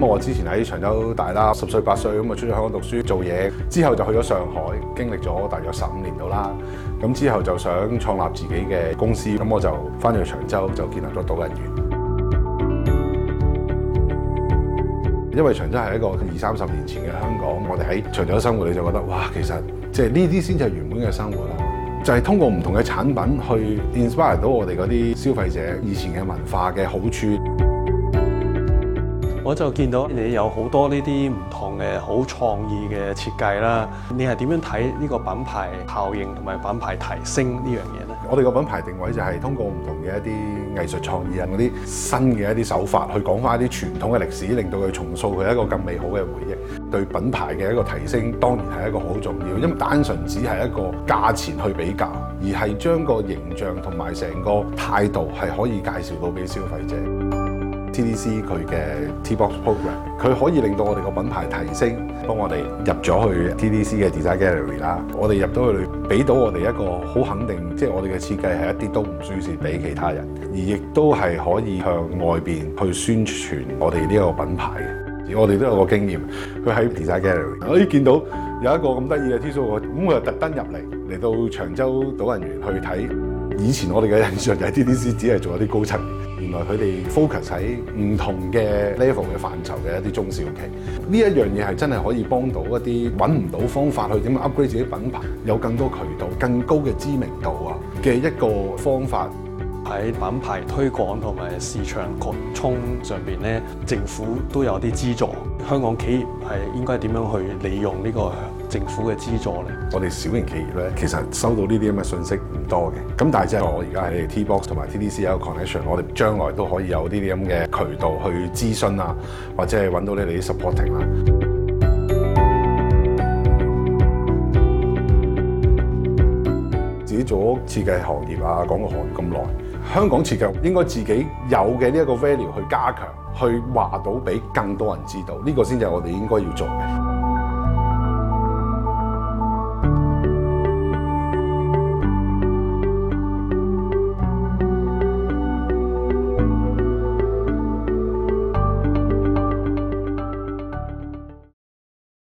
咁我之前喺長洲大啦，十歲八歲咁啊，出咗香港讀書做嘢，之後就去咗上海，經歷咗大約十五年到啦。咁之後就想創立自己嘅公司，咁我就翻咗去長洲，就建立咗導人員。因為長洲係一個二三十年前嘅香港，我哋喺長洲生活，你就覺得哇！其實即系呢啲先至係原本嘅生活咯。就係通過唔同嘅產品去 inspire 到我哋嗰啲消費者以前嘅文化嘅好處。我就見到你有好多呢啲唔同嘅好創意嘅設計啦，你係點樣睇呢個品牌效應同埋品牌提升呢樣嘢呢？我哋個品牌定位就係通過唔同嘅一啲藝術創意人嗰啲新嘅一啲手法，去講翻一啲傳統嘅歷史，令到佢重塑佢一個更美好嘅回憶。對品牌嘅一個提升，當然係一個好重要，因為單純只係一個價錢去比較，而係將個形象同埋成個態度係可以介紹到俾消費者。TDC 佢嘅 T Box Program，佢可以令到我哋個品牌提升，幫我哋入咗去 TDC 嘅 Design Gallery 啦。我哋入到去裏，俾到我哋一個好肯定，即係我哋嘅設計係一啲都唔輸蝕俾其他人，而亦都係可以向外邊去宣傳我哋呢個品牌嘅。我哋都有個經驗，佢喺 Design Gallery，可以見到有一個咁得意嘅 Tsu，咁佢又特登入嚟嚟到長洲島人園去睇。以前我哋嘅印象就係 d d c 只係做一啲高層，原來佢哋 focus 喺唔同嘅 level 嘅範疇嘅一啲中小企，呢一樣嘢係真係可以幫到一啲揾唔到方法去點 upgrade 自己品牌，有更多渠道、更高嘅知名度啊嘅一個方法。喺品牌推廣同埋市場擴充上邊咧，政府都有啲資助，香港企業係應該點樣去利用呢個？政府嘅資助咧，我哋小型企業咧，其實收到呢啲咁嘅信息唔多嘅。咁但係即係我而家喺 TBox 同埋 TDC 有個 connection，我哋將來都可以有呢啲咁嘅渠道去諮詢啊，或者係揾到你哋啲 supporting 啦。自己做設計行業啊，講個行業咁耐，香港設計應該自己有嘅呢一個 value 去加強，去話到俾更多人知道，呢個先至係我哋應該要做嘅。